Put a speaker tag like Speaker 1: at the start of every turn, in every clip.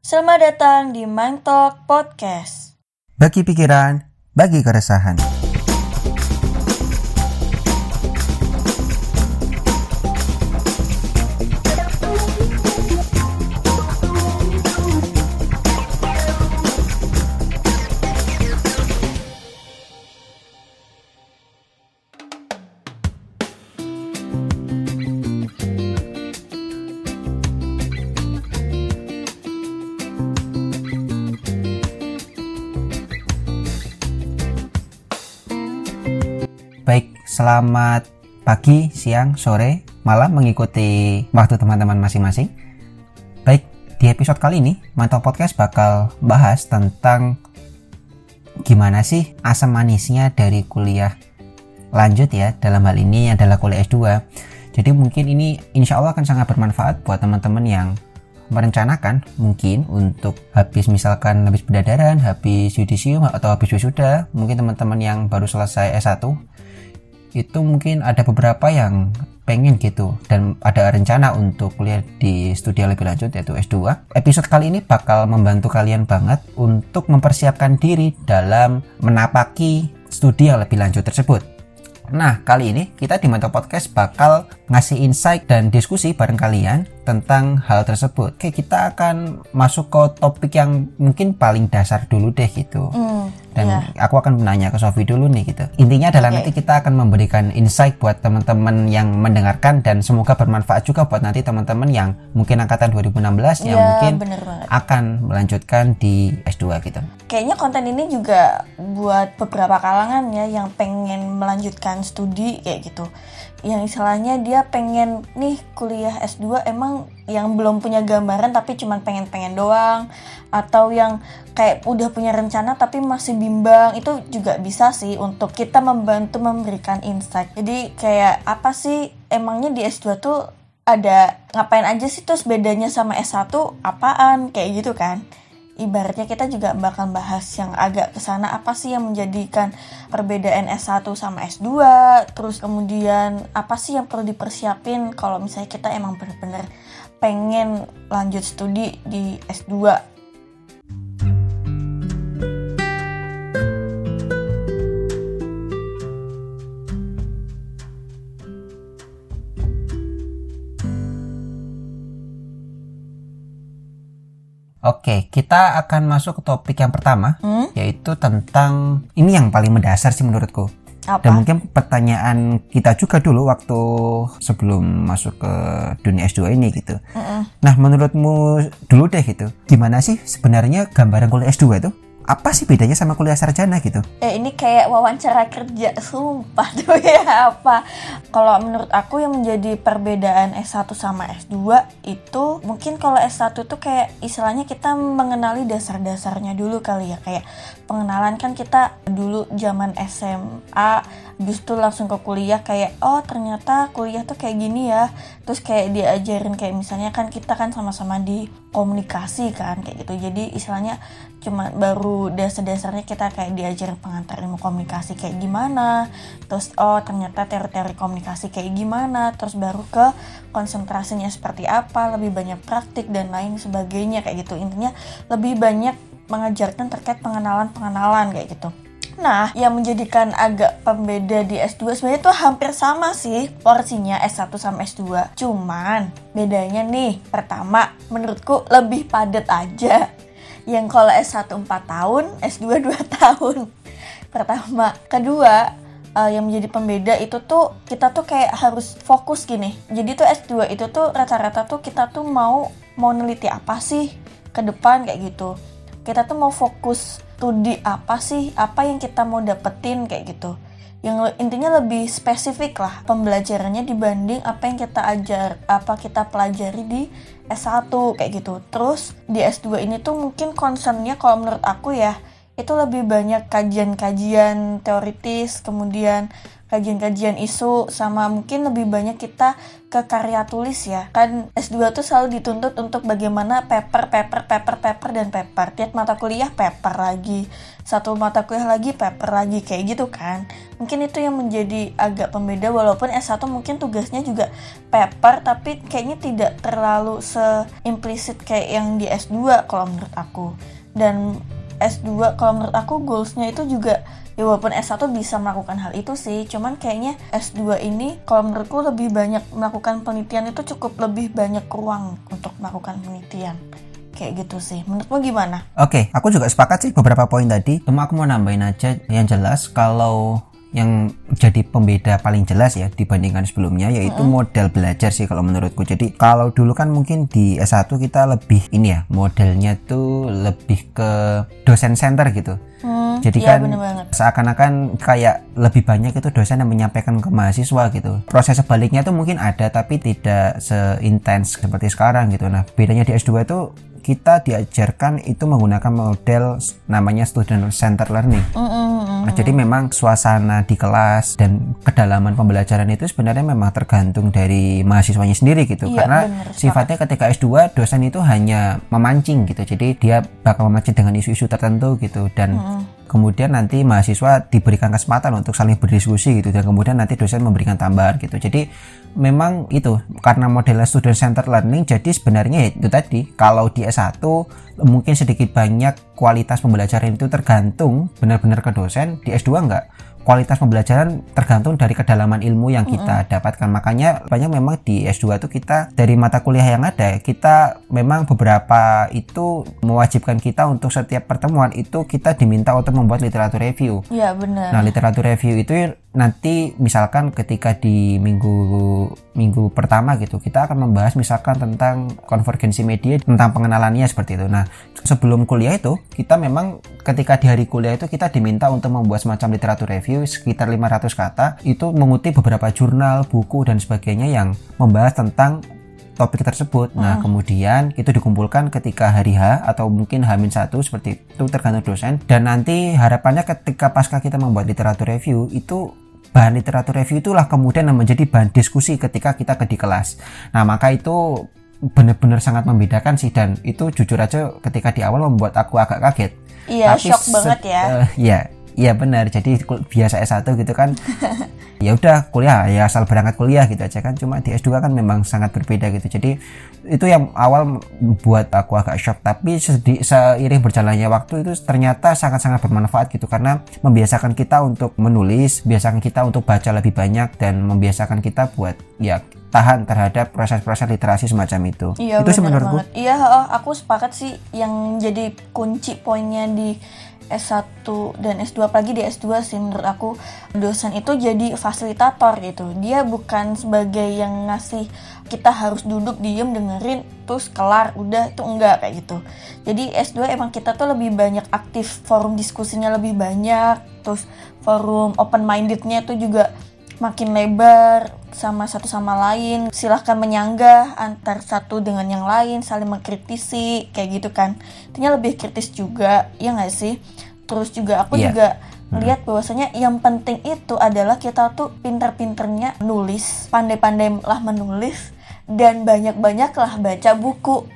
Speaker 1: Selamat datang di Mind Talk Podcast.
Speaker 2: Bagi pikiran, bagi keresahan. Selamat pagi, siang, sore, malam mengikuti waktu teman-teman masing-masing. Baik, di episode kali ini, Mantau Podcast bakal bahas tentang gimana sih asam manisnya dari kuliah lanjut ya, dalam hal ini adalah kuliah S2. Jadi mungkin ini insya Allah akan sangat bermanfaat buat teman-teman yang merencanakan mungkin untuk habis misalkan habis berdadaran, habis yudisium atau habis wisuda, mungkin teman-teman yang baru selesai S1 itu mungkin ada beberapa yang pengen gitu dan ada rencana untuk kuliah di studi lebih lanjut yaitu S2. Episode kali ini bakal membantu kalian banget untuk mempersiapkan diri dalam menapaki studi yang lebih lanjut tersebut. Nah, kali ini kita di Mantap Podcast bakal ngasih insight dan diskusi bareng kalian tentang hal tersebut. Oke, kita akan masuk ke topik yang mungkin paling dasar dulu deh gitu.
Speaker 1: Hmm,
Speaker 2: Dan
Speaker 1: iya.
Speaker 2: aku akan menanya ke Sofi dulu nih gitu. Intinya adalah
Speaker 1: Oke.
Speaker 2: nanti kita akan memberikan insight buat teman-teman yang mendengarkan dan semoga bermanfaat juga buat nanti teman-teman yang mungkin angkatan 2016 yang
Speaker 1: Iya,
Speaker 2: mungkin akan melanjutkan di S2 gitu.
Speaker 1: Kayaknya konten ini juga buat beberapa kalangan ya yang pengen melanjutkan studi kayak gitu. Yang istilahnya dia pengen nih kuliah S2 emang yang belum punya gambaran tapi cuman pengen-pengen doang atau yang kayak udah punya rencana tapi masih bimbang itu juga bisa sih untuk kita membantu memberikan insight. Jadi kayak apa sih emangnya di S2 tuh ada ngapain aja sih? Terus bedanya sama S1 apaan? Kayak gitu kan. Ibaratnya kita juga bakal bahas yang agak ke sana apa sih yang menjadikan perbedaan S1 sama S2 terus kemudian apa sih yang perlu dipersiapin kalau misalnya kita emang bener-bener pengen lanjut studi di S2
Speaker 2: Oke, kita akan masuk ke topik yang pertama,
Speaker 1: Hmm?
Speaker 2: yaitu tentang ini yang paling mendasar sih menurutku.
Speaker 1: apa
Speaker 2: Dan mungkin pertanyaan kita juga dulu waktu sebelum masuk ke dunia S2 ini gitu.
Speaker 1: Mm-mm.
Speaker 2: Nah, menurutmu dulu deh gitu, gimana sih sebenarnya gambaran kuliah S2 itu? Apa sih bedanya sama kuliah sarjana gitu?
Speaker 1: Eh ini kayak wawancara kerja sumpah tuh ya apa? Kalau menurut aku yang menjadi perbedaan S1 sama S2 itu Mungkin kalau S1 tuh kayak istilahnya kita mengenali dasar-dasarnya dulu kali ya. Kayak pengenalan kan kita dulu zaman SMA itu langsung ke kuliah kayak oh ternyata kuliah tuh kayak gini ya. Terus kayak diajarin kayak misalnya kan kita kan sama-sama di komunikasi kan kayak gitu. Jadi istilahnya cuma baru dasar-dasarnya kita kayak diajarin pengantar ilmu komunikasi kayak gimana terus oh ternyata teori-teori komunikasi kayak gimana terus baru ke konsentrasinya seperti apa lebih banyak praktik dan lain sebagainya kayak gitu intinya lebih banyak mengajarkan terkait pengenalan-pengenalan kayak gitu Nah, yang menjadikan agak pembeda di S2 sebenarnya tuh hampir sama sih porsinya S1 sama S2. Cuman bedanya nih, pertama menurutku lebih padat aja. Yang kalau S1 4 tahun, S2 2 tahun. Pertama, kedua eh, yang menjadi pembeda itu tuh kita tuh kayak harus fokus gini. Jadi tuh S2 itu tuh rata-rata tuh kita tuh mau mau neliti apa sih ke depan kayak gitu. Kita tuh mau fokus studi apa sih, apa yang kita mau dapetin kayak gitu. Yang intinya lebih spesifik lah pembelajarannya dibanding apa yang kita ajar, apa kita pelajari di S1 kayak gitu. Terus di S2 ini tuh mungkin concernnya kalau menurut aku ya itu lebih banyak kajian-kajian teoritis kemudian kajian-kajian isu sama mungkin lebih banyak kita ke karya tulis ya. Kan S2 tuh selalu dituntut untuk bagaimana paper paper paper paper dan paper. Tiap mata kuliah paper lagi. Satu mata kuliah lagi paper lagi kayak gitu kan. Mungkin itu yang menjadi agak pembeda walaupun S1 mungkin tugasnya juga paper tapi kayaknya tidak terlalu seimplisit kayak yang di S2 kalau menurut aku. Dan S2 kalau menurut aku goalsnya itu juga ya walaupun S1 bisa melakukan hal itu sih cuman kayaknya S2 ini kalau menurutku lebih banyak melakukan penelitian itu cukup lebih banyak ruang untuk melakukan penelitian kayak gitu sih menurutmu gimana?
Speaker 2: Oke, okay, aku juga sepakat sih beberapa poin tadi. Cuma aku mau nambahin aja yang jelas kalau yang jadi pembeda paling jelas ya dibandingkan sebelumnya yaitu mm -hmm. model belajar sih kalau menurutku. Jadi kalau dulu kan mungkin di S1 kita lebih ini ya modelnya tuh lebih ke dosen center gitu. Hmm, Jadi iya, kan seakan-akan kayak lebih banyak itu dosen yang menyampaikan ke mahasiswa gitu. Proses sebaliknya tuh mungkin ada tapi tidak seintens seperti sekarang gitu. Nah bedanya di S2 itu kita diajarkan itu menggunakan model namanya student center learning. Mm -hmm. nah, jadi memang suasana di kelas dan kedalaman pembelajaran itu sebenarnya memang tergantung dari mahasiswanya sendiri gitu. Iya, Karena bener, sifatnya ketika S2 dosen itu hanya memancing gitu. Jadi dia bakal memancing dengan isu-isu tertentu gitu dan mm -hmm kemudian nanti mahasiswa diberikan kesempatan untuk saling berdiskusi gitu dan kemudian nanti dosen memberikan tambahan gitu. Jadi memang itu karena modelnya student center learning jadi sebenarnya itu tadi kalau di S1 mungkin sedikit banyak kualitas pembelajaran itu tergantung benar-benar ke dosen di S2 enggak kualitas pembelajaran tergantung dari kedalaman ilmu yang kita mm -hmm. dapatkan. Makanya banyak memang di S2 itu kita dari mata kuliah yang ada, kita memang beberapa itu mewajibkan kita untuk setiap pertemuan itu kita diminta untuk membuat literatur review.
Speaker 1: Iya, benar.
Speaker 2: Nah, literatur review itu nanti misalkan ketika di minggu minggu pertama gitu kita akan membahas misalkan tentang konvergensi media tentang pengenalannya seperti itu. Nah, sebelum kuliah itu kita memang ketika di hari kuliah itu kita diminta untuk membuat semacam literatur review sekitar 500 kata itu mengutip beberapa jurnal, buku dan sebagainya yang membahas tentang topik tersebut. Nah, hmm. kemudian itu dikumpulkan ketika hari H atau mungkin H-1 seperti itu tergantung dosen dan nanti harapannya ketika pasca kita membuat literatur review itu bahan literatur review itulah kemudian yang menjadi bahan diskusi ketika kita ke di kelas. Nah, maka itu benar-benar sangat membedakan sih dan itu jujur aja ketika di awal membuat aku agak kaget.
Speaker 1: Iya, Tapi shock banget ya. Uh,
Speaker 2: ya, Iya benar. Jadi biasa S1 gitu kan. ya udah kuliah ya asal berangkat kuliah gitu aja kan. Cuma di S2 kan memang sangat berbeda gitu. Jadi itu yang awal buat aku agak shock tapi sedi, seiring berjalannya waktu itu ternyata sangat-sangat bermanfaat gitu karena membiasakan kita untuk menulis, biasakan kita untuk baca lebih banyak dan membiasakan kita buat ya tahan terhadap proses-proses literasi semacam itu.
Speaker 1: Iya,
Speaker 2: itu
Speaker 1: sih menurutku. Iya, aku sepakat sih yang jadi kunci poinnya di S1 dan S2 apalagi di S2 sih menurut aku dosen itu jadi fasilitator gitu. Dia bukan sebagai yang ngasih kita harus duduk diem dengerin terus kelar udah itu enggak kayak gitu. Jadi S2 emang kita tuh lebih banyak aktif forum diskusinya lebih banyak terus forum open mindednya tuh juga makin lebar sama satu sama lain silahkan menyanggah antar satu dengan yang lain saling mengkritisi kayak gitu kan. Intinya lebih kritis juga ya nggak sih? Terus juga aku yeah. juga lihat bahwasanya yang penting itu adalah kita tuh pinter-pinternya nulis pandai-pandai lah menulis dan banyak-banyak lah baca buku.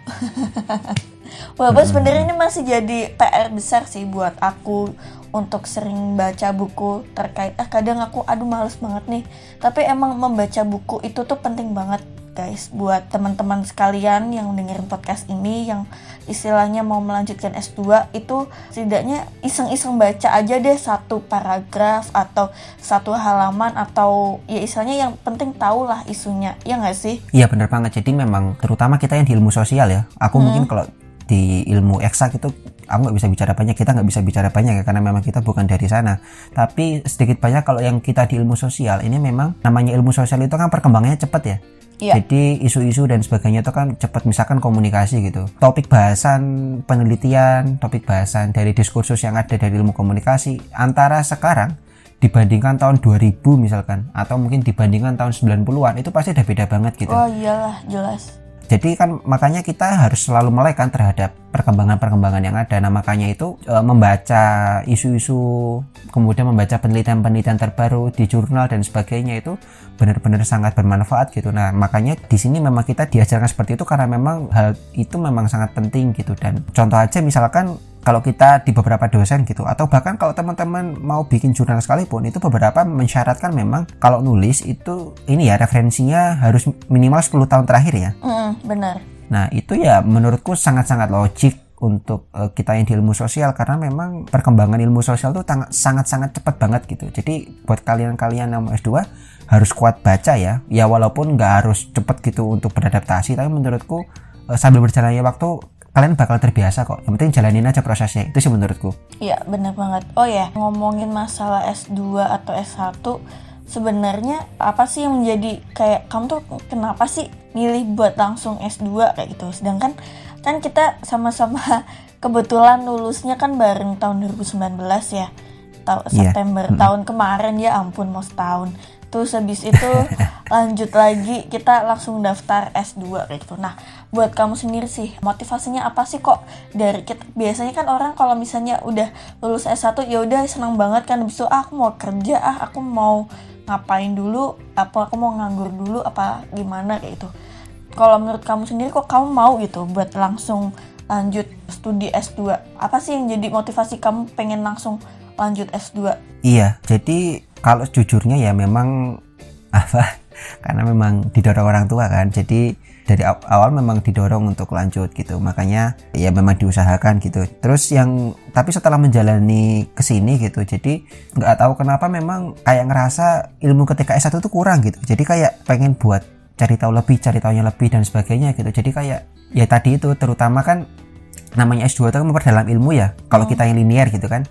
Speaker 1: Walaupun sebenarnya ini masih jadi PR besar sih buat aku untuk sering baca buku terkait ah kadang aku aduh males banget nih. Tapi emang membaca buku itu tuh penting banget guys buat teman-teman sekalian yang dengerin podcast ini yang istilahnya mau melanjutkan S2 itu setidaknya iseng-iseng baca aja deh satu paragraf atau satu halaman atau ya istilahnya yang penting tahu lah isunya. Ya nggak sih?
Speaker 2: Iya bener banget. Jadi memang terutama kita yang di ilmu sosial ya. Aku hmm. mungkin kalau di ilmu eksak itu aku nggak bisa bicara banyak kita nggak bisa bicara banyak ya karena memang kita bukan dari sana tapi sedikit banyak kalau yang kita di ilmu sosial ini memang namanya ilmu sosial itu kan perkembangannya cepat ya Iya. Jadi isu-isu dan sebagainya itu kan cepat misalkan komunikasi gitu. Topik bahasan penelitian, topik bahasan dari diskursus yang ada dari ilmu komunikasi antara sekarang dibandingkan tahun 2000 misalkan atau mungkin dibandingkan tahun 90-an itu pasti udah beda banget gitu.
Speaker 1: Oh iyalah, jelas
Speaker 2: Jadi kan makanya kita harus selalu melek kan terhadap perkembangan-perkembangan yang ada. Nah makanya itu e, membaca isu-isu, kemudian membaca penelitian-penelitian terbaru di jurnal dan sebagainya itu benar-benar sangat bermanfaat gitu. Nah makanya di sini memang kita diajarkan seperti itu karena memang hal itu memang sangat penting gitu. Dan contoh aja misalkan kalau kita di beberapa dosen gitu atau bahkan kalau teman-teman mau bikin jurnal sekalipun itu beberapa mensyaratkan memang kalau nulis itu ini ya referensinya harus minimal 10 tahun terakhir ya.
Speaker 1: Mm, benar.
Speaker 2: Nah itu ya menurutku sangat-sangat logik untuk uh, kita yang di ilmu sosial karena memang perkembangan ilmu sosial itu sangat-sangat cepat banget gitu. Jadi buat kalian-kalian yang mau S2 harus kuat baca ya. Ya walaupun nggak harus cepat gitu untuk beradaptasi tapi menurutku uh, sambil berjalannya waktu kalian bakal terbiasa kok. Yang penting jalanin aja prosesnya. Itu sih menurutku.
Speaker 1: Iya, benar banget. Oh ya, ngomongin masalah S2 atau S1 sebenarnya apa sih yang menjadi kayak kamu tuh kenapa sih milih buat langsung S2 kayak gitu. Sedangkan kan kita sama-sama kebetulan lulusnya kan bareng tahun 2019 ya. Tahun yeah. September mm -hmm. tahun kemarin ya ampun mau setahun terus habis itu lanjut lagi kita langsung daftar S2 kayak gitu nah buat kamu sendiri sih. Motivasinya apa sih kok? Dari kita biasanya kan orang kalau misalnya udah lulus S1 ya udah senang banget kan. Itu ah, aku mau kerja ah aku mau ngapain dulu? Apa aku mau nganggur dulu? Apa gimana? Kayak gitu. Kalau menurut kamu sendiri kok kamu mau gitu buat langsung lanjut studi S2 apa sih yang jadi motivasi kamu pengen langsung lanjut S2
Speaker 2: iya jadi kalau jujurnya ya memang apa karena memang didorong orang tua kan. Jadi dari awal memang didorong untuk lanjut gitu. Makanya ya memang diusahakan gitu. Terus yang tapi setelah menjalani ke sini gitu jadi nggak tahu kenapa memang kayak ngerasa ilmu ketika S1 itu kurang gitu. Jadi kayak pengen buat cari tahu lebih cari tahunya lebih dan sebagainya gitu. Jadi kayak ya tadi itu terutama kan namanya S2 itu kan memperdalam ilmu ya kalau oh. kita yang linear gitu kan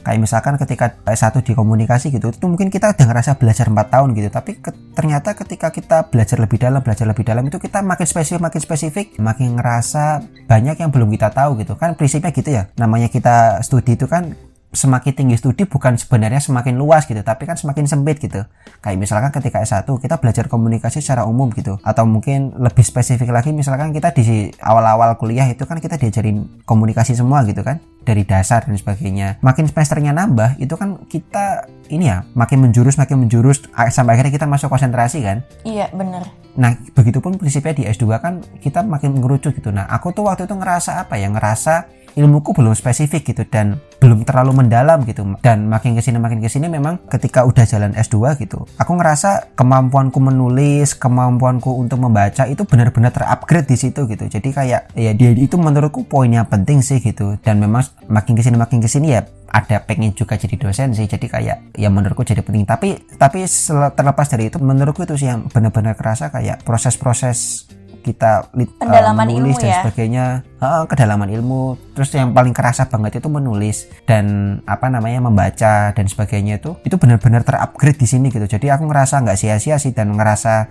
Speaker 2: kayak misalkan ketika S1 di komunikasi gitu itu mungkin kita udah ngerasa belajar 4 tahun gitu. Tapi ke, ternyata ketika kita belajar lebih dalam belajar lebih dalam itu kita makin spesifik makin spesifik makin ngerasa banyak yang belum kita tahu gitu. Kan prinsipnya gitu ya namanya kita studi itu kan semakin tinggi studi bukan sebenarnya semakin luas gitu tapi kan semakin sempit gitu. Kayak misalkan ketika S1 kita belajar komunikasi secara umum gitu. Atau mungkin lebih spesifik lagi misalkan kita di awal-awal kuliah itu kan kita diajarin komunikasi semua gitu kan dari dasar dan sebagainya. Makin semesternya nambah itu kan kita ini ya makin menjurus makin menjurus sampai akhirnya kita masuk konsentrasi kan.
Speaker 1: Iya bener
Speaker 2: Nah, begitupun prinsipnya di S2 kan kita makin mengerucut gitu. Nah, aku tuh waktu itu ngerasa apa ya? Ngerasa ilmuku belum spesifik gitu dan belum terlalu mendalam gitu. Dan makin ke sini makin ke sini memang ketika udah jalan S2 gitu aku ngerasa kemampuanku menulis kemampuanku untuk membaca itu benar-benar terupgrade di situ gitu. Jadi kayak ya dia itu menurutku poinnya penting sih gitu. Dan memang makin ke sini makin ke sini ya ada pengen juga jadi dosen sih. Jadi kayak ya menurutku jadi penting. Tapi tapi terlepas dari itu menurutku itu sih yang benar-benar kerasa kayak proses-proses kita
Speaker 1: uh, menulis
Speaker 2: dan ya? sebagainya uh, kedalaman ilmu terus yang paling kerasa banget itu menulis dan apa namanya membaca dan sebagainya itu itu benar-benar terupgrade di sini gitu jadi aku ngerasa nggak sia-sia sih dan ngerasa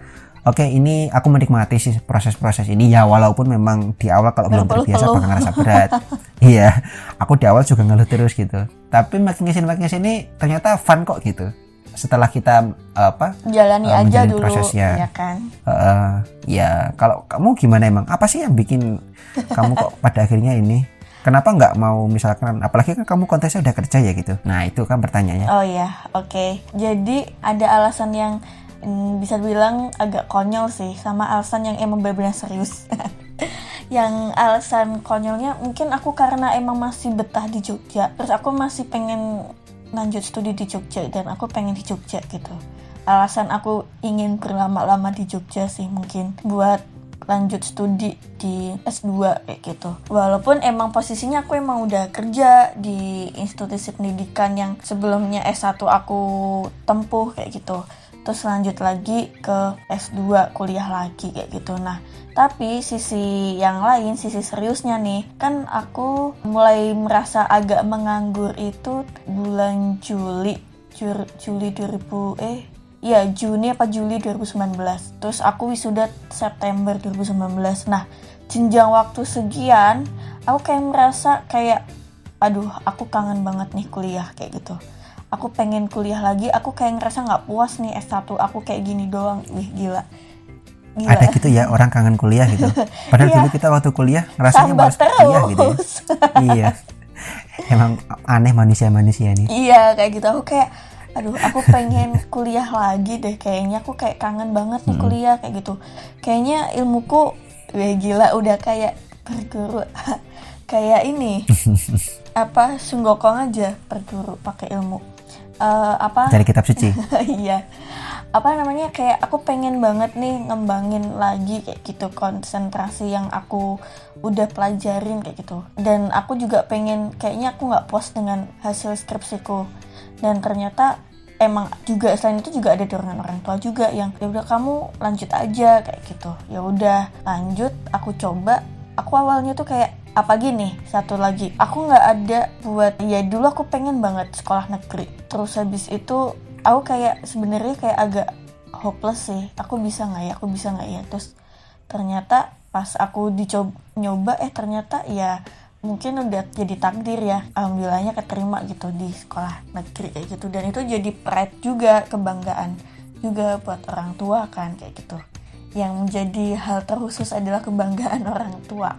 Speaker 2: Oke, okay, ini aku menikmati sih proses-proses ini ya walaupun memang di awal kalau belum terbiasa bakal ngerasa berat. iya, aku di awal juga ngeluh terus gitu. Tapi makin ke sini makin ke sini ternyata fun kok gitu setelah kita apa
Speaker 1: jalani uh, aja dulu prosesnya. ya kan?
Speaker 2: Uh, ya kalau kamu gimana emang? Apa sih yang bikin kamu kok pada akhirnya ini? Kenapa nggak mau misalkan apalagi kan kamu kontesnya udah kerja ya gitu? Nah itu kan pertanyaannya.
Speaker 1: Oh ya oke. Okay. jadi ada alasan yang mm, bisa bilang agak konyol sih sama alasan yang emang benar-benar serius. Yang alasan konyolnya mungkin aku karena emang masih betah di Jogja. Terus aku masih pengen lanjut studi di Jogja dan aku pengen di Jogja gitu alasan aku ingin berlama-lama di Jogja sih mungkin buat lanjut studi di S2 kayak gitu. Walaupun emang posisinya aku emang udah kerja di institusi pendidikan yang sebelumnya S1 aku tempuh kayak gitu terus lanjut lagi ke S2 kuliah lagi kayak gitu. Nah tapi sisi yang lain sisi seriusnya nih kan aku mulai merasa agak menganggur itu bulan Juli Jur, Juli 2000 eh ya Juni apa Juli 2019 terus aku wisuda September 2019 nah jenjang waktu sekian aku kayak merasa kayak aduh aku kangen banget nih kuliah kayak gitu aku pengen kuliah lagi aku kayak ngerasa nggak puas nih S1 aku kayak gini doang. Wih gila. Gila.
Speaker 2: ada gitu ya orang kangen kuliah gitu. Padahal
Speaker 1: Iya.
Speaker 2: dulu kita waktu kuliah rasanya
Speaker 1: Sambat
Speaker 2: malas kuliah gitu ya. iya. Emang aneh manusia-manusia nih.
Speaker 1: Iya kayak gitu. Aku kayak aduh aku pengen kuliah lagi deh kayaknya. Aku kayak kangen banget nih kuliah kayak gitu. Kayaknya ilmuku wah gila udah kayak berguru. Kayak ini apa sunggokong aja berguru pakai ilmu Eh, apa?
Speaker 2: Dari kitab suci.
Speaker 1: Iya. Apa namanya kayak aku pengen banget nih ngembangin lagi kayak gitu konsentrasi yang aku udah pelajarin kayak gitu. Dan aku juga pengen kayaknya aku nggak puas dengan hasil skripsiku. Dan ternyata emang juga selain itu juga ada dorongan orang tua juga yang ya udah kamu lanjut aja kayak gitu. Ya udah lanjut aku coba. Aku awalnya tuh kayak apa gini satu lagi. Aku nggak ada buat ya dulu aku pengen banget sekolah negeri. Terus habis itu aku kayak sebenarnya kayak agak hopeless sih. Aku bisa nggak ya? Aku bisa nggak ya? Terus ternyata pas aku dicoba nyoba eh ternyata ya mungkin udah jadi takdir ya. Alhamdulillahnya keterima gitu di sekolah negeri kayak gitu. Dan itu jadi pride juga kebanggaan juga buat orang tua kan kayak gitu. Yang menjadi hal terkhusus adalah kebanggaan orang tua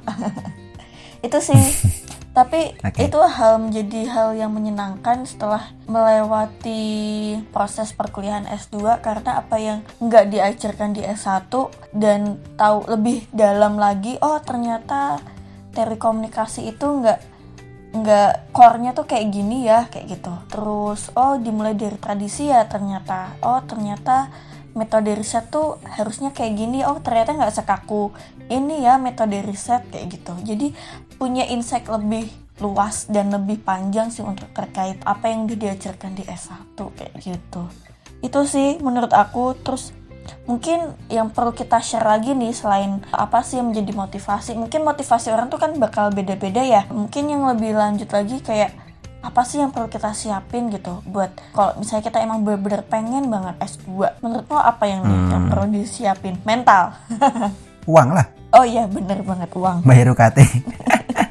Speaker 1: itu sih. Tapi
Speaker 2: Oke.
Speaker 1: itu hal menjadi hal yang menyenangkan setelah melewati proses perkuliahan S2 karena apa yang nggak diajarkan di S1 dan tahu lebih dalam lagi oh ternyata teori komunikasi itu nggak nggak core-nya tuh kayak gini ya kayak gitu. Terus oh dimulai dari tradisi ya ternyata. Oh ternyata metode riset tuh harusnya kayak gini. Oh ternyata nggak sekaku ini ya metode riset kayak gitu. Jadi punya insight lebih luas dan lebih panjang sih untuk terkait apa yang udah diajarkan di S1 kayak gitu. Itu sih menurut aku. Terus mungkin yang perlu kita share lagi nih selain apa sih yang menjadi motivasi mungkin motivasi orang tuh kan bakal beda-beda ya. Mungkin yang lebih lanjut lagi kayak apa sih yang perlu kita siapin gitu buat kalau misalnya kita emang bener-bener pengen banget S2 menurut lo apa yang, yang perlu disiapin? Mental
Speaker 2: uang lah.
Speaker 1: Oh iya bener banget uang.
Speaker 2: Bayar UKT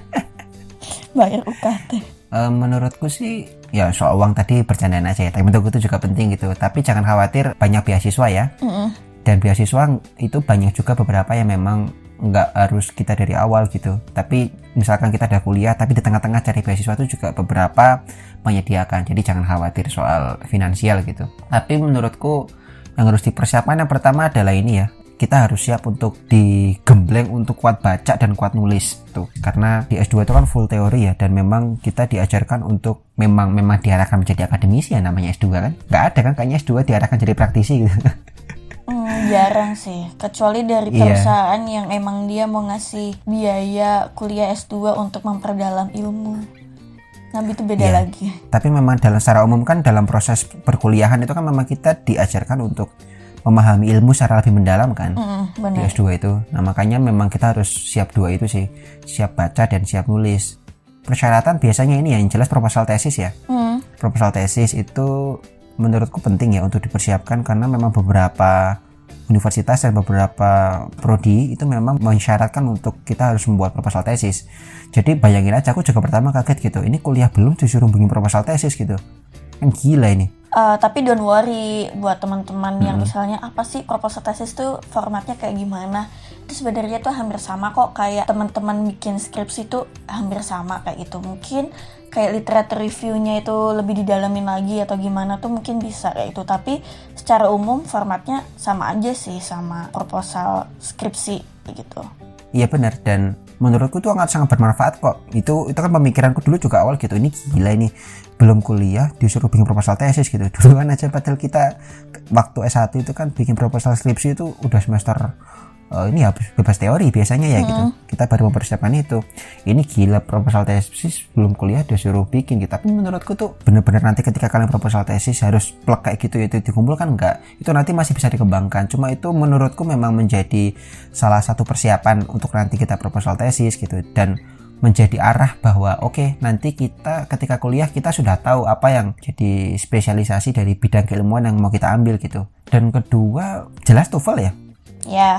Speaker 1: bayar UKT
Speaker 2: Eh, menurutku sih ya soal uang tadi bercandaan aja ya. Tapi menurutku itu juga penting gitu. Tapi jangan khawatir banyak beasiswa ya.
Speaker 1: Mm-mm.
Speaker 2: dan beasiswa itu banyak juga beberapa yang memang nggak harus kita dari awal gitu. Tapi misalkan kita ada kuliah tapi di tengah-tengah cari beasiswa itu juga beberapa menyediakan. Jadi jangan khawatir soal finansial gitu. Tapi menurutku yang harus dipersiapkan yang pertama adalah ini ya kita harus siap untuk digembleng untuk kuat baca dan kuat nulis tuh. Karena di S2 itu kan full teori ya dan memang kita diajarkan untuk memang memang diarahkan menjadi akademisi ya namanya S2 kan. Nggak ada kan kayaknya S2 diarahkan jadi praktisi gitu.
Speaker 1: Hmm, jarang sih. Kecuali dari
Speaker 2: Iya.
Speaker 1: perusahaan yang emang dia mau ngasih biaya kuliah S2 untuk memperdalam ilmu. Nah itu beda
Speaker 2: Iya.
Speaker 1: lagi.
Speaker 2: Tapi memang dalam secara umum kan dalam proses perkuliahan itu kan memang kita diajarkan untuk memahami ilmu secara lebih mendalam kan
Speaker 1: Mm-mm,
Speaker 2: di
Speaker 1: bener
Speaker 2: S2 itu nah makanya memang kita harus siap dua itu sih siap baca dan siap nulis persyaratan biasanya ini ya, yang jelas proposal tesis ya
Speaker 1: Hmm,
Speaker 2: proposal tesis itu menurutku penting ya untuk dipersiapkan karena memang beberapa universitas dan beberapa prodi itu memang mensyaratkan untuk kita harus membuat proposal tesis. Jadi bayangin aja aku juga pertama kaget gitu. Ini kuliah belum disuruh bikin proposal tesis gitu. Kan gila ini.
Speaker 1: Eh, tapi don't worry buat teman-teman yang misalnya apa sih proposal tesis tuh formatnya kayak gimana? Itu sebenarnya tuh hampir sama kok kayak teman-teman bikin skripsi tuh hampir sama kayak gitu. Mungkin kayak literature reviewnya itu lebih didalamin lagi atau gimana tuh mungkin bisa kayak itu tapi secara umum formatnya sama aja sih sama proposal skripsi kayak gitu.
Speaker 2: Iya benar. Dan menurutku itu sangat sangat bermanfaat kok. Itu itu kan pemikiranku dulu juga awal gitu. Ini gila ini belum kuliah disuruh bikin proposal tesis gitu. Duluan aja padahal kita waktu S1 itu kan bikin proposal skripsi itu udah semester eh, ini habis bebas teori biasanya ya gitu. Kita baru mempersiapkan itu. Ini gila proposal tesis belum kuliah disuruh bikin gitu. Tapi menurutku tuh bener-bener nanti ketika kalian proposal tesis harus plek kayak gitu itu dikumpulkan enggak. Itu nanti masih bisa dikembangkan. Cuma itu menurutku memang menjadi salah satu persiapan untuk nanti kita proposal tesis gitu dan menjadi arah bahwa oke nanti kita ketika kuliah kita sudah tahu apa yang jadi spesialisasi dari bidang keilmuan yang mau kita ambil gitu dan kedua jelas TOEFL ya
Speaker 1: ya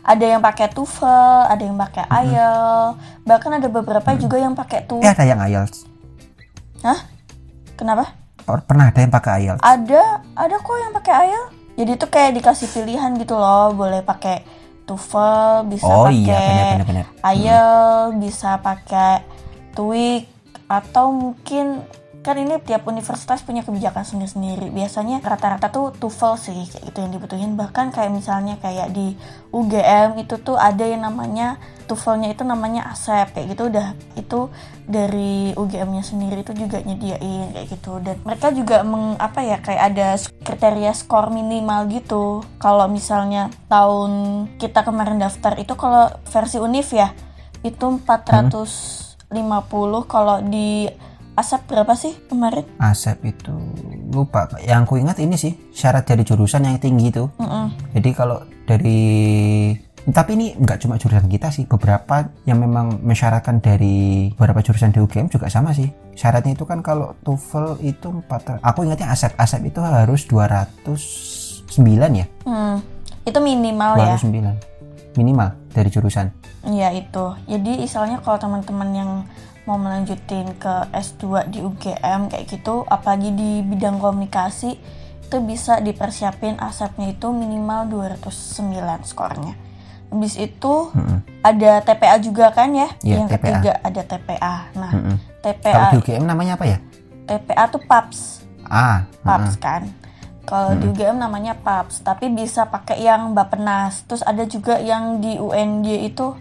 Speaker 1: ada yang pakai TOEFL ada yang pakai IELTS bahkan ada beberapa juga yang pakai TOEFL
Speaker 2: eh ada yang IELTS
Speaker 1: Hah? Kenapa?
Speaker 2: Or, pernah ada yang pakai IELTS
Speaker 1: Ada, ada kok yang pakai IELTS. Jadi itu kayak dikasih pilihan gitu loh, boleh pakai TOEFL, bisa
Speaker 2: oh
Speaker 1: pakai
Speaker 2: iya benar benar
Speaker 1: IELTS, bisa pakai TOEIC atau mungkin kan ini tiap universitas punya kebijakan sendiri-sendiri. Biasanya rata-rata tuh TOEFL sih kayak gitu yang dibutuhin. Bahkan kayak misalnya kayak di UGM itu tuh ada yang namanya TOEFL-nya itu namanya ASEP kayak gitu udah itu dari UGM-nya sendiri itu juga nyediain kayak gitu dan mereka juga meng, apa ya kayak ada kriteria skor minimal gitu. Kalau misalnya tahun kita kemarin daftar itu kalau versi UNIF ya itu 450 kalau di Asap berapa sih kemarin?
Speaker 2: Asep itu lupa yang aku ingat ini sih syarat dari jurusan yang tinggi itu
Speaker 1: Mm-mm.
Speaker 2: jadi kalau dari tapi ini nggak cuma jurusan kita sih beberapa yang memang mensyaratkan dari beberapa jurusan di UGM juga sama sih syaratnya itu kan kalau TOEFL itu 4 aku ingatnya Asep Asep itu harus 209 ya
Speaker 1: Hmm, itu minimal ya.
Speaker 2: 209 minimal dari jurusan
Speaker 1: Iya itu. Jadi istilahnya kalau teman-teman yang mau melanjutin ke S2 di UGM kayak gitu, apalagi di bidang komunikasi, itu bisa dipersiapin asapnya itu minimal 209 skornya. Habis itu
Speaker 2: Mm-mm.
Speaker 1: ada TPA juga kan ya?
Speaker 2: Iya,
Speaker 1: yang
Speaker 2: TPA.
Speaker 1: ketiga ada TPA. Nah,
Speaker 2: kalau
Speaker 1: TPA
Speaker 2: di UGM namanya apa ya
Speaker 1: TPA tuh PAPS.
Speaker 2: ah
Speaker 1: PAPS kan. Kalau di UGM namanya PAPS, tapi bisa pakai yang Bapenas. Terus ada juga yang di UNJ itu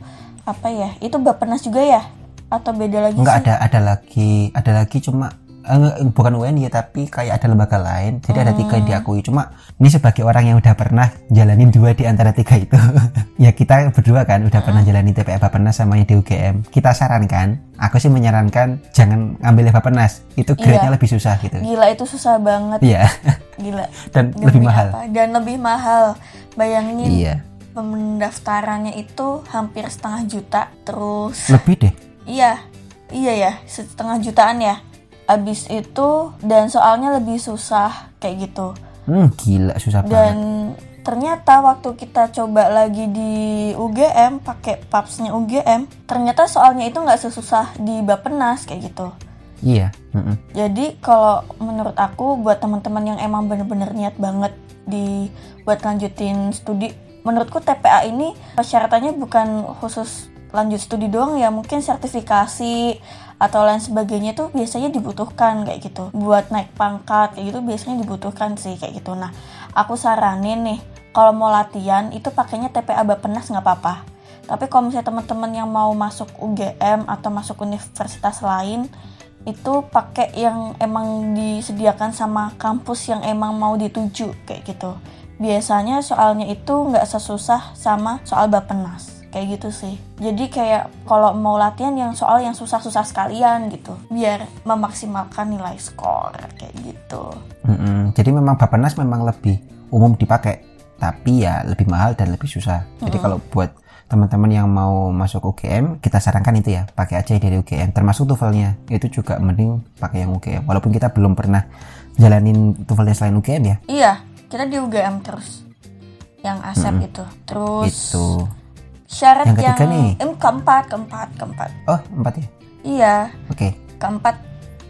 Speaker 1: apa ya? Itu Bapenas juga ya? Atau beda lagi
Speaker 2: Enggak
Speaker 1: sih?
Speaker 2: ada ada lagi ada lagi cuma eh, bukan UN ya tapi kayak ada lembaga lain jadi ada tiga yang diakui cuma ini sebagai orang yang udah pernah jalanin dua di antara tiga itu ya kita berdua kan udah pernah jalanin TPA Bapenas sama yang di UGM kita sarankan aku sih menyarankan jangan ngambil Bapenas itu grade-nya
Speaker 1: Iya.
Speaker 2: lebih susah gitu
Speaker 1: Gila itu susah banget.
Speaker 2: iya
Speaker 1: Gila.
Speaker 2: dan
Speaker 1: Demi
Speaker 2: lebih mahal
Speaker 1: apa? Dan lebih mahal. Bayangin
Speaker 2: iya
Speaker 1: pendaftarannya itu hampir setengah juta. Terus
Speaker 2: lebih deh
Speaker 1: Iya, iya ya, setengah jutaan ya. Abis itu dan soalnya lebih susah kayak gitu.
Speaker 2: hmm gila susah banget
Speaker 1: Dan ternyata waktu kita coba lagi di UGM pakai papsnya UGM, ternyata soalnya itu nggak sesusah di Bapenas kayak gitu.
Speaker 2: iya mm-mm.
Speaker 1: Jadi kalau menurut aku buat teman-teman yang emang bener-bener niat banget di buat lanjutin studi, menurutku TPA ini persyaratannya bukan khusus lanjut studi doang ya, mungkin sertifikasi atau lain sebagainya tuh biasanya dibutuhkan kayak gitu. Buat naik pangkat kayak gitu biasanya dibutuhkan sih kayak gitu. Nah, aku saranin nih kalau mau latihan itu pakainya TPA Bapenas nggak apa-apa. Tapi kalau misalnya teman-teman yang mau masuk UGM atau masuk universitas lain itu pakai yang emang disediakan sama kampus yang emang mau dituju kayak gitu. Biasanya soalnya itu nggak sesusah sama soal Bapenas kayak gitu sih. Jadi kayak kalau mau latihan yang soal yang susah-susah sekalian gitu, biar memaksimalkan nilai skor kayak gitu.
Speaker 2: Mm-mm. Jadi memang Bapenas memang lebih umum dipakai, tapi ya lebih mahal dan lebih susah. Jadi kalau buat teman-teman yang mau masuk UGM, kita sarankan itu ya, pakai aja dari UGM. Termasuk TOEFL-nya, itu juga mending pakai yang UGM. Walaupun kita belum pernah jalanin TOEFL-nya selain UGM ya.
Speaker 1: Iya, kita di UGM terus. Yang ASEP itu. Terus
Speaker 2: Itu.
Speaker 1: Syarat
Speaker 2: Yang ketiga
Speaker 1: yang
Speaker 2: nih.
Speaker 1: em, keempat, keempat, keempat.
Speaker 2: Oh, empat ya?
Speaker 1: Iya,
Speaker 2: Oke.
Speaker 1: keempat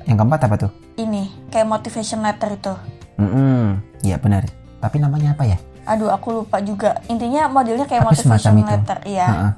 Speaker 2: Yang keempat apa tuh?
Speaker 1: ini kayak motivation letter itu.
Speaker 2: Mm Iya benar. Tapi namanya apa ya?
Speaker 1: Aduh, aku lupa juga. Intinya modelnya kayak
Speaker 2: Tapi
Speaker 1: motivation
Speaker 2: itu.
Speaker 1: letter, iya.
Speaker 2: Heeh.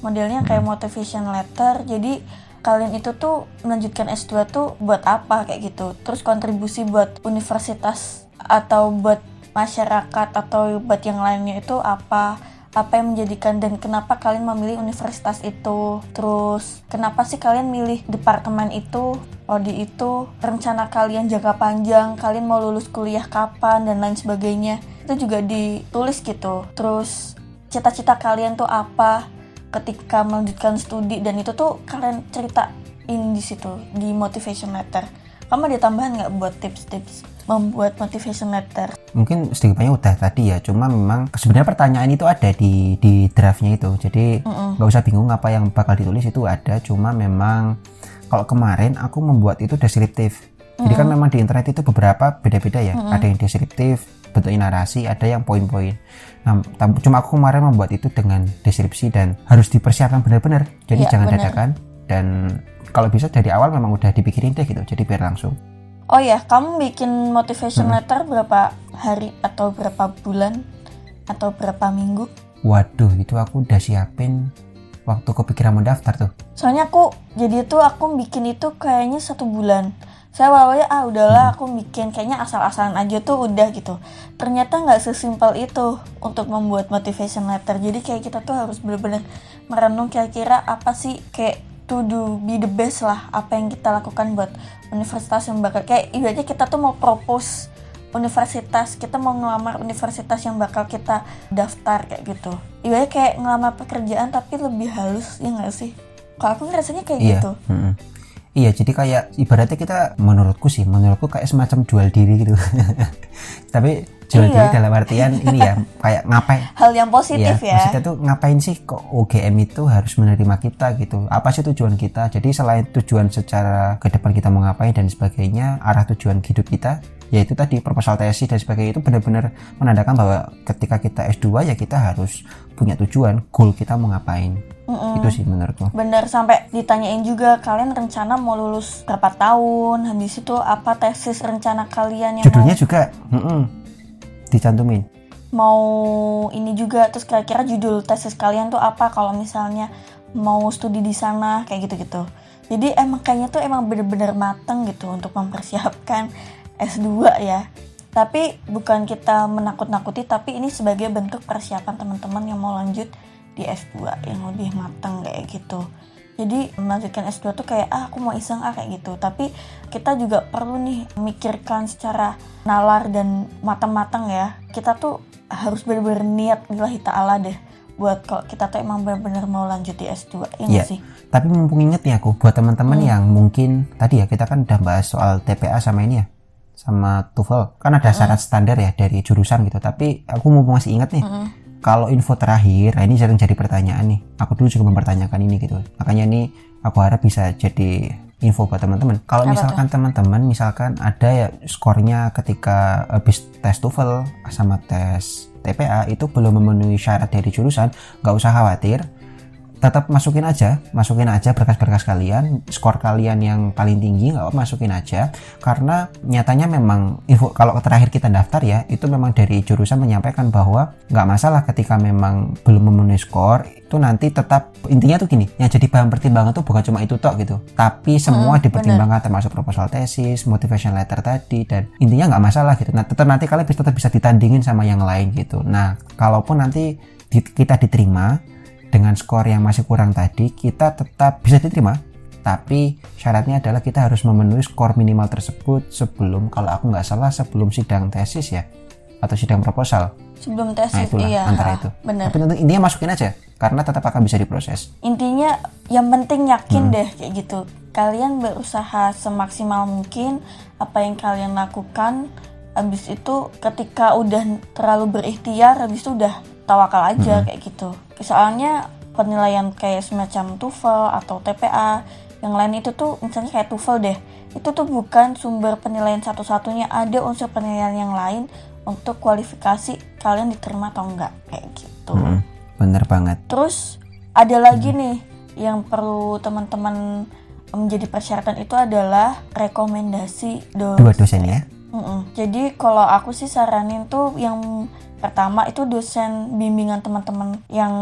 Speaker 1: Modelnya kayak motivation letter. Jadi kalian itu tuh melanjutkan S2 tuh buat apa kayak gitu. Terus kontribusi buat universitas atau buat masyarakat atau buat yang lainnya itu apa? Apa yang menjadikan dan kenapa kalian memilih universitas itu? Terus kenapa sih kalian milih departemen itu? Prodi itu rencana kalian jangka panjang, kalian mau lulus kuliah kapan dan lain sebagainya. Itu juga ditulis gitu. Terus cita-cita kalian tuh apa ketika melanjutkan studi dan itu tuh kalian ceritain di situ di motivation letter. Kamu ada tambahan nggak buat tips-tips membuat motivation letter?
Speaker 2: Mungkin sedikit banyak udah tadi ya, cuma memang sebenarnya pertanyaan itu ada di di draftnya itu. Jadi nggak usah bingung apa yang bakal ditulis itu ada, cuma memang kalau kemarin aku membuat itu deskriptif. Jadi kan memang di internet itu beberapa beda-beda ya. Ada yang deskriptif, bentuknya narasi, ada yang poin-poin. Nah, cuma aku kemarin membuat itu dengan deskripsi dan harus dipersiapkan benar-benar. Jadi
Speaker 1: Iya,
Speaker 2: jangan
Speaker 1: benar.
Speaker 2: dadakan dan kalau bisa dari awal memang udah dipikirin deh gitu. Jadi biar langsung.
Speaker 1: Oh ya, kamu bikin motivation letter berapa hari atau berapa bulan atau berapa minggu?
Speaker 2: waduh itu aku udah siapin waktu kepikiran mau daftar tuh.
Speaker 1: Soalnya aku jadi tuh aku bikin itu kayaknya satu bulan. Saya awalnya ah udahlah aku bikin kayaknya asal-asalan aja tuh udah gitu. Ternyata nggak sesimpel itu untuk membuat motivation letter. Jadi kayak kita tuh harus bener-bener merenung kira-kira apa sih kayak to do be the best lah apa yang kita lakukan buat universitas yang bakal kayak ibaratnya kita tuh mau propose universitas kita mau ngelamar universitas yang bakal kita daftar kayak gitu. Ibaratnya kayak ngelamar pekerjaan tapi lebih halus ya nggak sih? Kalau aku ngerasanya kayak
Speaker 2: iya
Speaker 1: gitu.
Speaker 2: mm-mm. iya jadi kayak ibaratnya kita menurutku sih menurutku kayak semacam jual diri gitu. Tapi jual
Speaker 1: Iya.
Speaker 2: dalam artian ini ya kayak ngapain
Speaker 1: hal yang positif
Speaker 2: Iya,
Speaker 1: ya,
Speaker 2: maksudnya tuh ngapain sih kok UGM itu harus menerima kita gitu? Apa sih tujuan kita? Jadi selain tujuan secara ke depan kita mau ngapain dan sebagainya, arah tujuan hidup kita, yaitu tadi proposal tesis dan sebagainya itu benar-benar menandakan bahwa ketika kita S2 ya kita harus punya tujuan, goal kita mau ngapain.
Speaker 1: Mm-mm.
Speaker 2: Itu sih menurutku.
Speaker 1: bener sampai ditanyain juga kalian rencana mau lulus berapa tahun habis itu apa tesis rencana kalian yang
Speaker 2: Judulnya juga mm-mm, dicantumin.
Speaker 1: mau ini juga terus kira-kira judul tesis kalian tuh apa? Kalau misalnya mau studi di sana kayak gitu-gitu. Jadi emang kayaknya tuh emang bener-bener mateng gitu untuk mempersiapkan S2 ya. Tapi bukan kita menakut-nakuti tapi ini sebagai bentuk persiapan teman-teman yang mau lanjut di S2 yang lebih mateng kayak gitu jadi melanjutkan S2 tuh kayak ah aku mau iseng ah kayak gitu tapi kita juga perlu nih memikirkan secara nalar dan matang-matang ya kita tuh harus bener-bener niat lillahi ta'ala deh buat kalau kita tuh emang bener-bener mau lanjut di S2 ya
Speaker 2: Iya.
Speaker 1: sih
Speaker 2: Tapi mumpung inget nih aku buat teman-teman
Speaker 1: Hmm.
Speaker 2: yang mungkin tadi ya kita kan udah bahas soal TPA sama ini ya sama TOEFL kan
Speaker 1: Hmm.
Speaker 2: ada syarat standar ya dari jurusan gitu tapi aku mumpung masih inget nih
Speaker 1: Mm-mm.
Speaker 2: Kalau info terakhir nah ini sering jadi pertanyaan nih. Aku dulu juga mempertanyakan ini gitu. Makanya ini aku harap bisa jadi info buat teman-teman. Kalau misalkan teman-teman misalkan ada ya skornya ketika habis tes TOEFL sama tes TPA itu belum memenuhi syarat dari jurusan nggak usah khawatir tetap masukin aja masukin aja berkas-berkas kalian skor kalian yang paling tinggi nggak apa masukin aja. Karena nyatanya memang info kalau terakhir kita daftar ya itu memang dari jurusan menyampaikan bahwa nggak masalah ketika memang belum memenuhi skor itu nanti tetap intinya tuh gini yang jadi bahan pertimbangan tuh bukan cuma itu tok gitu. Tapi semua
Speaker 1: Hmm,
Speaker 2: dipertimbangkan termasuk proposal tesis motivation letter tadi dan intinya nggak masalah gitu. Nah tetap nanti kalian bisa tetap bisa ditandingin sama yang lain gitu. Nah kalaupun nanti di- kita diterima dengan skor yang masih kurang tadi kita tetap bisa diterima. Tapi syaratnya adalah kita harus memenuhi skor minimal tersebut sebelum kalau aku nggak salah sebelum sidang tesis ya atau sidang proposal.
Speaker 1: Sebelum
Speaker 2: nah
Speaker 1: tesis
Speaker 2: itulah
Speaker 1: iya.
Speaker 2: antara itu.
Speaker 1: Bener
Speaker 2: tapi tentu intinya masukin aja karena tetap akan bisa diproses.
Speaker 1: Intinya yang penting yakin
Speaker 2: Hmm.
Speaker 1: deh kayak gitu. Kalian berusaha semaksimal mungkin apa yang kalian lakukan habis itu ketika udah terlalu berikhtiar habis itu udah tawakal aja
Speaker 2: Hmm.
Speaker 1: kayak gitu soalnya penilaian kayak semacam TOEFL atau TPA yang lain itu tuh misalnya kayak TOEFL deh itu tuh bukan sumber penilaian satu-satunya. Ada unsur penilaian yang lain untuk kualifikasi kalian diterima atau enggak kayak gitu.
Speaker 2: Mm-mm, bener banget.
Speaker 1: Terus ada lagi nih yang perlu teman-teman menjadi persyaratan itu adalah rekomendasi dosen.
Speaker 2: dua dosen ya
Speaker 1: Mm-mm. Jadi kalau aku sih saranin tuh yang pertama itu dosen bimbingan teman-teman yang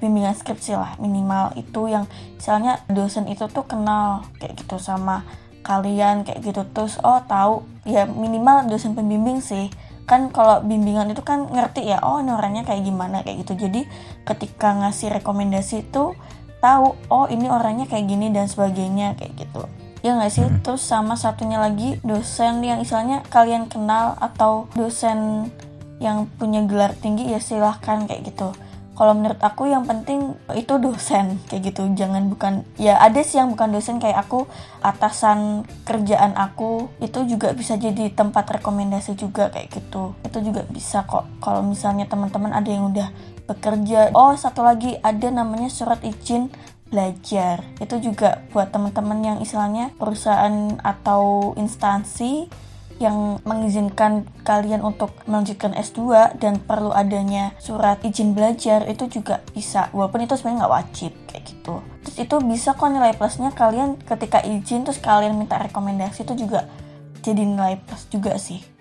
Speaker 1: bimbingan skripsi lah minimal itu yang misalnya dosen itu tuh kenal kayak gitu sama kalian kayak gitu. Terus oh tahu ya minimal dosen pembimbing sih. Kan kalau bimbingan itu kan ngerti ya oh ini orangnya kayak gimana kayak gitu. Jadi ketika ngasih rekomendasi itu tahu oh ini orangnya kayak gini dan sebagainya kayak gitu ya nggak sih? Terus sama satunya lagi dosen yang istilahnya kalian kenal atau dosen yang punya gelar tinggi ya silahkan kayak gitu. Kalau menurut aku yang penting itu dosen kayak gitu. Jangan bukan ya ada sih yang bukan dosen kayak aku atasan kerjaan aku itu juga bisa jadi tempat rekomendasi juga kayak gitu. Itu juga bisa kok kalau misalnya teman-teman ada yang udah bekerja. Oh satu lagi ada namanya surat izin belajar. Itu juga buat teman-teman yang istilahnya perusahaan atau instansi yang mengizinkan kalian untuk melanjutkan S2 dan perlu adanya surat izin belajar itu juga bisa. Walaupun itu sebenarnya nggak wajib kayak gitu. Terus itu bisa kok nilai plusnya kalian ketika izin terus kalian minta rekomendasi itu juga jadi nilai plus juga sih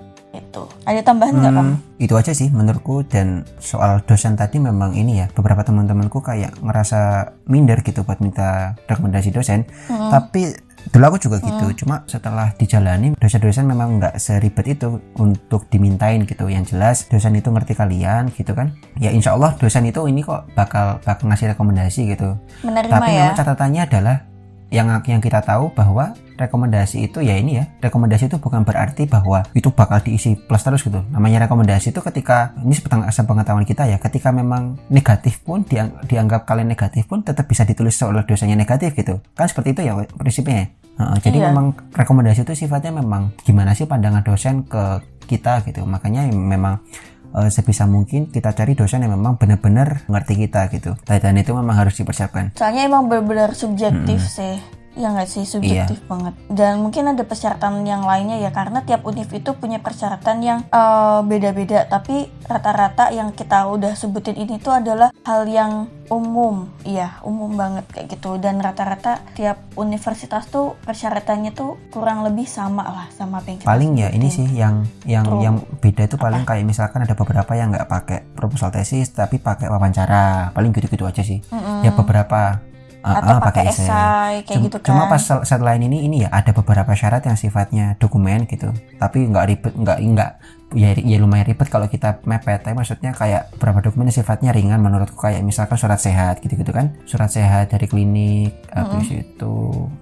Speaker 1: gitu. Ada tambahan nggak kamu?
Speaker 2: Hmm, itu aja sih menurutku. Dan soal dosen tadi memang ini ya beberapa teman-temanku kayak ngerasa minder gitu buat minta rekomendasi dosen. Tapi dulu aku juga gitu cuma setelah dijalani dosen-dosen memang nggak seribet itu untuk dimintain gitu. Yang jelas dosen itu ngerti kalian gitu kan. Ya insya Allah dosen itu ini kok bakal bakal ngasih rekomendasi gitu.
Speaker 1: Menerima
Speaker 2: tapi
Speaker 1: ya.
Speaker 2: memang catatannya adalah yang yang kita tahu bahwa rekomendasi itu ya ini ya rekomendasi itu bukan berarti bahwa itu bakal diisi plus terus gitu namanya rekomendasi itu ketika ini sepengetahuan pengetahuan kita ya ketika memang negatif pun diang- dianggap kalian negatif pun tetap bisa ditulis oleh dosennya negatif gitu kan seperti itu ya prinsipnya ya. Heeh, jadi
Speaker 1: Iya.
Speaker 2: memang rekomendasi itu sifatnya memang gimana sih pandangan dosen ke kita gitu makanya memang eh, sebisa mungkin kita cari dosen yang memang benar-benar ngerti kita gitu. Dan itu memang harus dipersiapkan.
Speaker 1: Soalnya emang benar-benar subjektif sih. Ya nggak sih subjektif banget. Dan mungkin ada persyaratan yang lainnya ya karena tiap univ itu punya persyaratan yang eh, beda-beda. Tapi rata-rata yang kita udah sebutin ini tuh adalah hal yang umum, iya umum banget kayak gitu. Dan rata-rata tiap universitas tuh persyaratannya tuh kurang lebih sama lah sama apa yang kita
Speaker 2: paling ya ini
Speaker 1: sebutin.
Speaker 2: sih yang yang
Speaker 1: True.
Speaker 2: yang beda itu paling kayak misalkan ada beberapa yang nggak pakai proposal tesis tapi pakai wawancara paling gitu-gitu aja sih
Speaker 1: Mm-mm.
Speaker 2: ya beberapa uh,
Speaker 1: atau
Speaker 2: uh,
Speaker 1: pakai
Speaker 2: essay.
Speaker 1: esai kayak
Speaker 2: Cum-
Speaker 1: gitu kan.
Speaker 2: Cuma pas sel- selain ini ini ya ada beberapa syarat yang sifatnya dokumen gitu. Tapi nggak ribet nggak nggak ya, ya lumayan ribet kalau kita mepet. Tapi maksudnya kayak beberapa dokumen yang sifatnya ringan menurutku kayak misalkan surat sehat gitu-gitu kan. Surat sehat dari klinik habis itu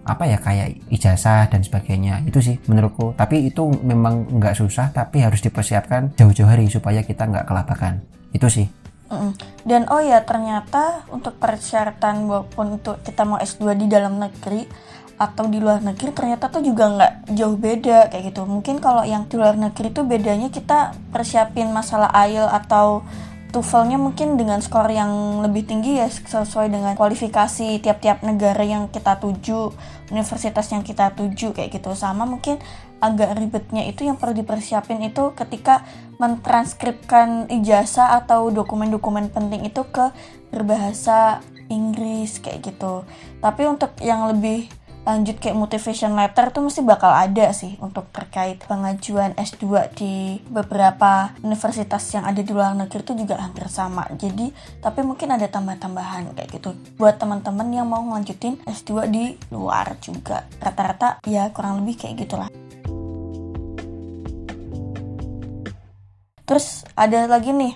Speaker 2: apa ya kayak ijazah dan sebagainya. Itu sih menurutku. Tapi itu memang nggak susah tapi harus dipersiapkan jauh-jauh hari supaya kita nggak kelabakan. Itu sih.
Speaker 1: Dan oh ya ternyata untuk persyaratan walaupun untuk kita mau S2 di dalam negeri atau di luar negeri ternyata tuh juga nggak jauh beda kayak gitu. Mungkin kalau yang di luar negeri tuh bedanya kita persiapin masalah IELTS atau TOEFL-nya mungkin dengan skor yang lebih tinggi ya sesuai dengan kualifikasi tiap-tiap negara yang kita tuju, universitas yang kita tuju kayak gitu. Sama mungkin agak ribetnya itu yang perlu dipersiapin itu ketika mentranskripkan ijazah atau dokumen-dokumen penting itu ke berbahasa Inggris kayak gitu. Tapi untuk yang lebih lanjut kayak motivation letter tuh mesti bakal ada sih untuk terkait pengajuan S2 di beberapa universitas yang ada di luar negeri itu juga hampir sama. Jadi, tapi mungkin ada tambah-tambahan kayak gitu buat teman-teman yang mau ngelanjutin S2 di luar juga. Rata-rata ya kurang lebih kayak gitulah. Terus ada lagi nih,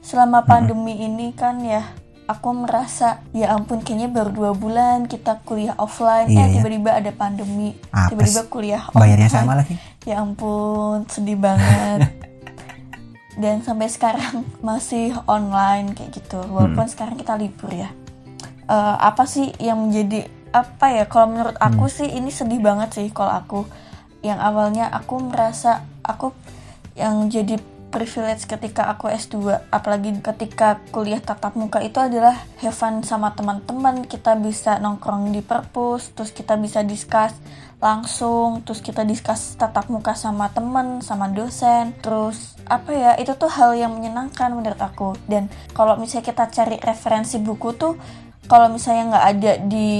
Speaker 1: selama pandemi ini kan ya, aku merasa ya ampun kayaknya baru dua bulan kita kuliah offline,
Speaker 2: Iya,
Speaker 1: eh
Speaker 2: ya.
Speaker 1: tiba-tiba ada pandemi,
Speaker 2: Apes.
Speaker 1: tiba-tiba kuliah
Speaker 2: Bayarnya
Speaker 1: online.
Speaker 2: sama lagi.
Speaker 1: Ya ampun, sedih banget. Dan sampai sekarang masih online kayak gitu, walaupun sekarang kita libur ya. Eh, apa sih yang menjadi apa ya? Kalau menurut aku sih ini sedih banget sih kalau aku yang awalnya aku merasa aku yang jadi privilege ketika aku S2 apalagi ketika kuliah tatap muka itu adalah have fun sama teman-teman kita bisa nongkrong di perpus terus kita bisa discuss langsung terus kita discuss tatap muka sama teman sama dosen terus apa ya itu tuh hal yang menyenangkan menurut aku. Dan kalau misalnya kita cari referensi buku tuh kalau misalnya nggak ada di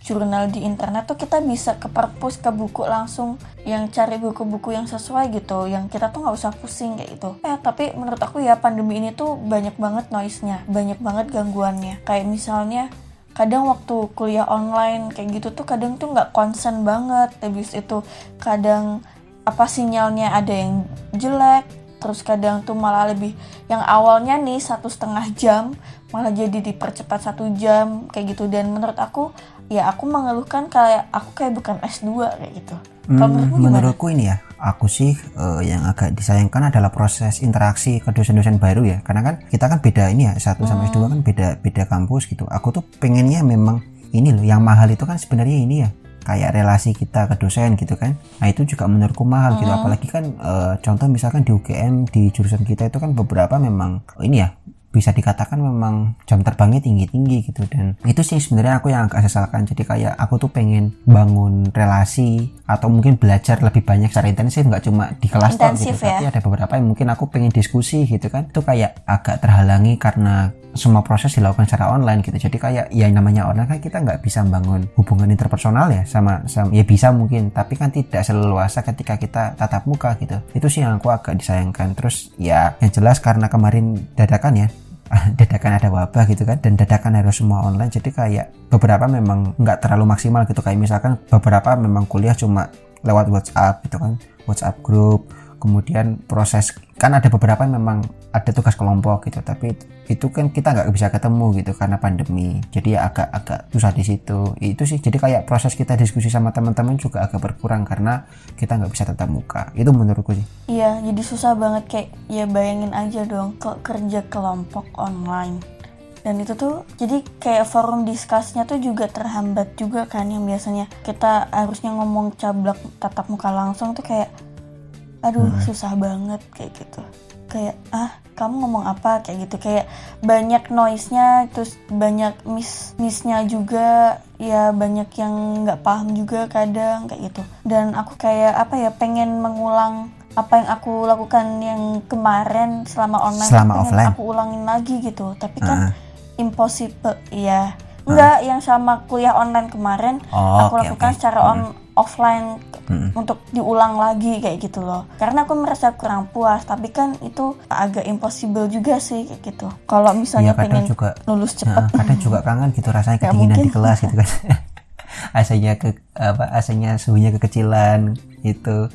Speaker 1: jurnal di internet tuh kita bisa ke perpus ke buku langsung yang cari buku-buku yang sesuai gitu yang kita tuh nggak usah pusing kayak gitu. Eh tapi menurut aku ya pandemi ini tuh banyak banget noise-nya banyak banget gangguannya. Kayak misalnya kadang waktu kuliah online kayak gitu tuh kadang tuh nggak konsen banget. Habis itu kadang apa sinyalnya ada yang jelek terus kadang tuh malah lebih yang awalnya nih satu setengah jam malah jadi dipercepat satu jam kayak gitu. Dan menurut aku ya aku mengeluhkan kayak aku kayak bukan S2 kayak gitu
Speaker 2: Hmm, menurutku ini ya, aku sih eh, yang agak disayangkan adalah proses interaksi ke dosen-dosen baru ya. Karena kan kita kan beda ini ya, satu sama
Speaker 1: Hmm.
Speaker 2: S2 kan beda beda kampus gitu. Aku tuh pengennya memang ini loh, yang mahal itu kan sebenarnya ini ya, kayak relasi kita ke dosen gitu kan. Nah itu juga menurutku mahal gitu.
Speaker 1: Hmm.
Speaker 2: Apalagi kan eh, contoh misalkan di UGM di jurusan kita itu kan beberapa memang ini ya bisa dikatakan memang jam terbangnya tinggi-tinggi gitu. Dan itu sih sebenarnya aku yang agak sesalkan. Jadi kayak aku tuh pengen bangun relasi atau mungkin belajar lebih banyak secara intensif nggak cuma di kelas gitu.
Speaker 1: Intensif ya.
Speaker 2: tapi ada beberapa yang mungkin aku pengen diskusi gitu kan. Itu kayak agak terhalangi karena semua proses dilakukan secara online gitu. Jadi kayak ya namanya online kan kita nggak bisa membangun hubungan interpersonal ya sama, sama ya bisa mungkin tapi kan tidak seleluasa ketika kita tatap muka gitu. Itu sih yang aku agak disayangkan. Terus ya yang jelas karena kemarin dadakan ya dadakan ada wabah gitu kan dan dadakan harus semua online jadi kayak beberapa memang nggak terlalu maksimal gitu. Kayak misalkan beberapa memang kuliah cuma lewat WhatsApp gitu kan WhatsApp grup kemudian proses kan ada beberapa memang ada tugas kelompok gitu tapi itu kan kita nggak bisa ketemu gitu karena pandemi. Jadi ya agak-agak susah di situ. Itu sih jadi kayak proses kita diskusi sama teman-teman juga agak berkurang karena kita nggak bisa tetap muka. Itu menurutku sih.
Speaker 1: Iya jadi susah banget kayak ya bayangin aja dong ke kerja kelompok online. Dan itu tuh jadi kayak forum diskusnya tuh juga terhambat juga kan yang biasanya kita harusnya ngomong cablak tatap muka langsung tuh kayak aduh hmm. susah banget kayak gitu kayak ah kamu ngomong apa? Kayak gitu. Kayak banyak noise-nya terus banyak miss missnya juga. Ya banyak yang nggak paham juga kadang kayak gitu. Dan aku kayak apa ya pengen mengulang apa yang aku lakukan yang kemarin selama online
Speaker 2: selama offline?
Speaker 1: aku ulangin lagi gitu. Tapi kan uh. impossible ya enggak yang sama kuliah online kemarin oh, aku okay, lakukan okay. secara on hmm offline hmm. untuk diulang lagi kayak gitu loh. Karena aku merasa kurang puas tapi kan itu agak impossible juga sih kayak gitu. Kalau misalnya ya, pengen juga, lulus cepat
Speaker 2: kadang juga kangen gitu rasanya kedinginan di kelas gitu kan. AC-nya ke apa AC-nya suhunya kekecilan itu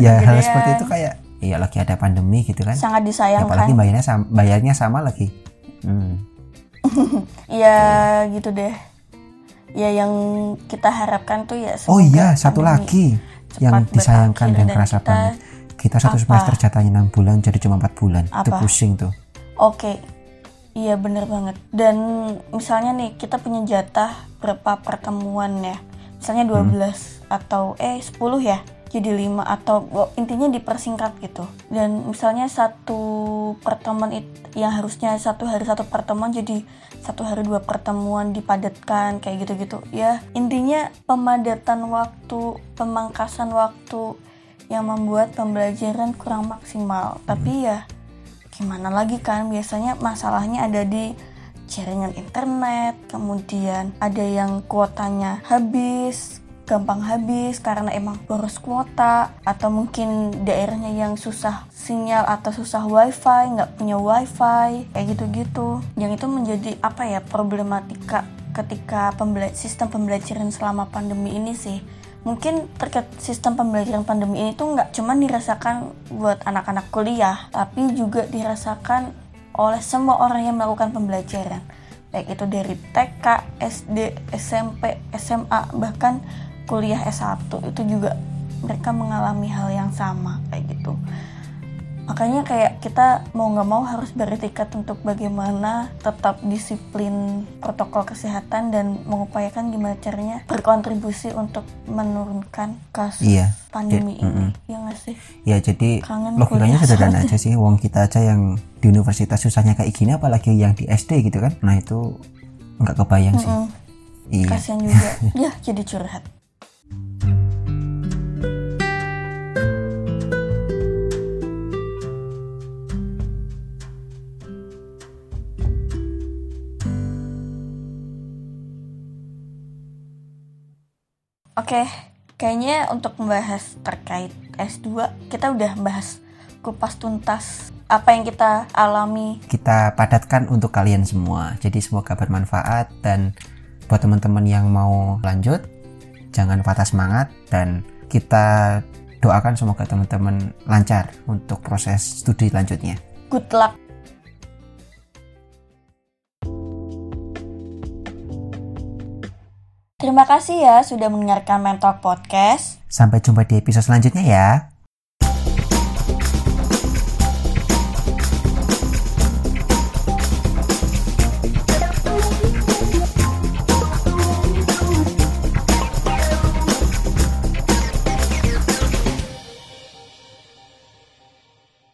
Speaker 2: ya hal seperti itu kayak iya lagi ada pandemi gitu kan.
Speaker 1: Sangat disayangkan ya,
Speaker 2: apalagi bayarnya sama, bayarnya sama lagi. Hmm.
Speaker 1: ya gitu deh ya yang kita harapkan tuh ya
Speaker 2: oh iya satu lagi yang disayangkan dan kerasa kita, banget kita satu apa? semester jatahnya enam bulan jadi cuma empat bulan apa? itu pusing tuh
Speaker 1: oke okay. iya bener banget dan misalnya nih kita punya jatah berapa pertemuan ya misalnya 12 hmm. atau eh 10 ya jadi 5 atau oh, intinya dipersingkat gitu. Dan misalnya satu pertemuan itu yang harusnya satu hari satu pertemuan jadi satu hari dua pertemuan dipadatkan kayak gitu-gitu. Ya intinya pemadatan waktu pemangkasan waktu yang membuat pembelajaran kurang maksimal. Tapi ya gimana lagi kan? Biasanya masalahnya ada di jaringan internet kemudian ada yang kuotanya habis gampang habis karena emang boros kuota atau mungkin daerahnya yang susah sinyal atau susah wifi nggak punya wifi kayak gitu-gitu. Yang itu menjadi apa ya problematika ketika pembela sistem pembelajaran selama pandemi ini sih. Mungkin terkait sistem pembelajaran pandemi ini tuh nggak cuma dirasakan buat anak-anak kuliah tapi juga dirasakan oleh semua orang yang melakukan pembelajaran. Baik itu dari TK, SD, SMP, SMA bahkan kuliah S1 itu juga mereka mengalami hal yang sama kayak gitu. Makanya kayak kita mau nggak mau harus beretikat untuk bagaimana tetap disiplin protokol kesehatan dan mengupayakan gimana caranya berkontribusi untuk menurunkan kasus iya. pandemi ya, ini. mm -hmm. ya nggak sih?
Speaker 2: Ya jadi Kangen logikanya sederhana aja sih. Wong kita aja yang di universitas susahnya kayak gini apalagi yang di SD gitu kan. Nah itu nggak kebayang mm -hmm.
Speaker 1: sih iya. kasian juga. Ya jadi curhat Oke, kayaknya untuk membahas terkait S2 kita udah bahas kupas tuntas apa yang kita alami.
Speaker 2: Kita padatkan untuk kalian semua. Jadi semoga bermanfaat dan buat teman-teman yang mau lanjut jangan patah semangat dan kita doakan semoga teman-teman lancar untuk proses studi lanjutnya.
Speaker 1: Good luck Terima kasih ya sudah mendengarkan Mentor Podcast.
Speaker 2: Sampai jumpa di episode selanjutnya ya.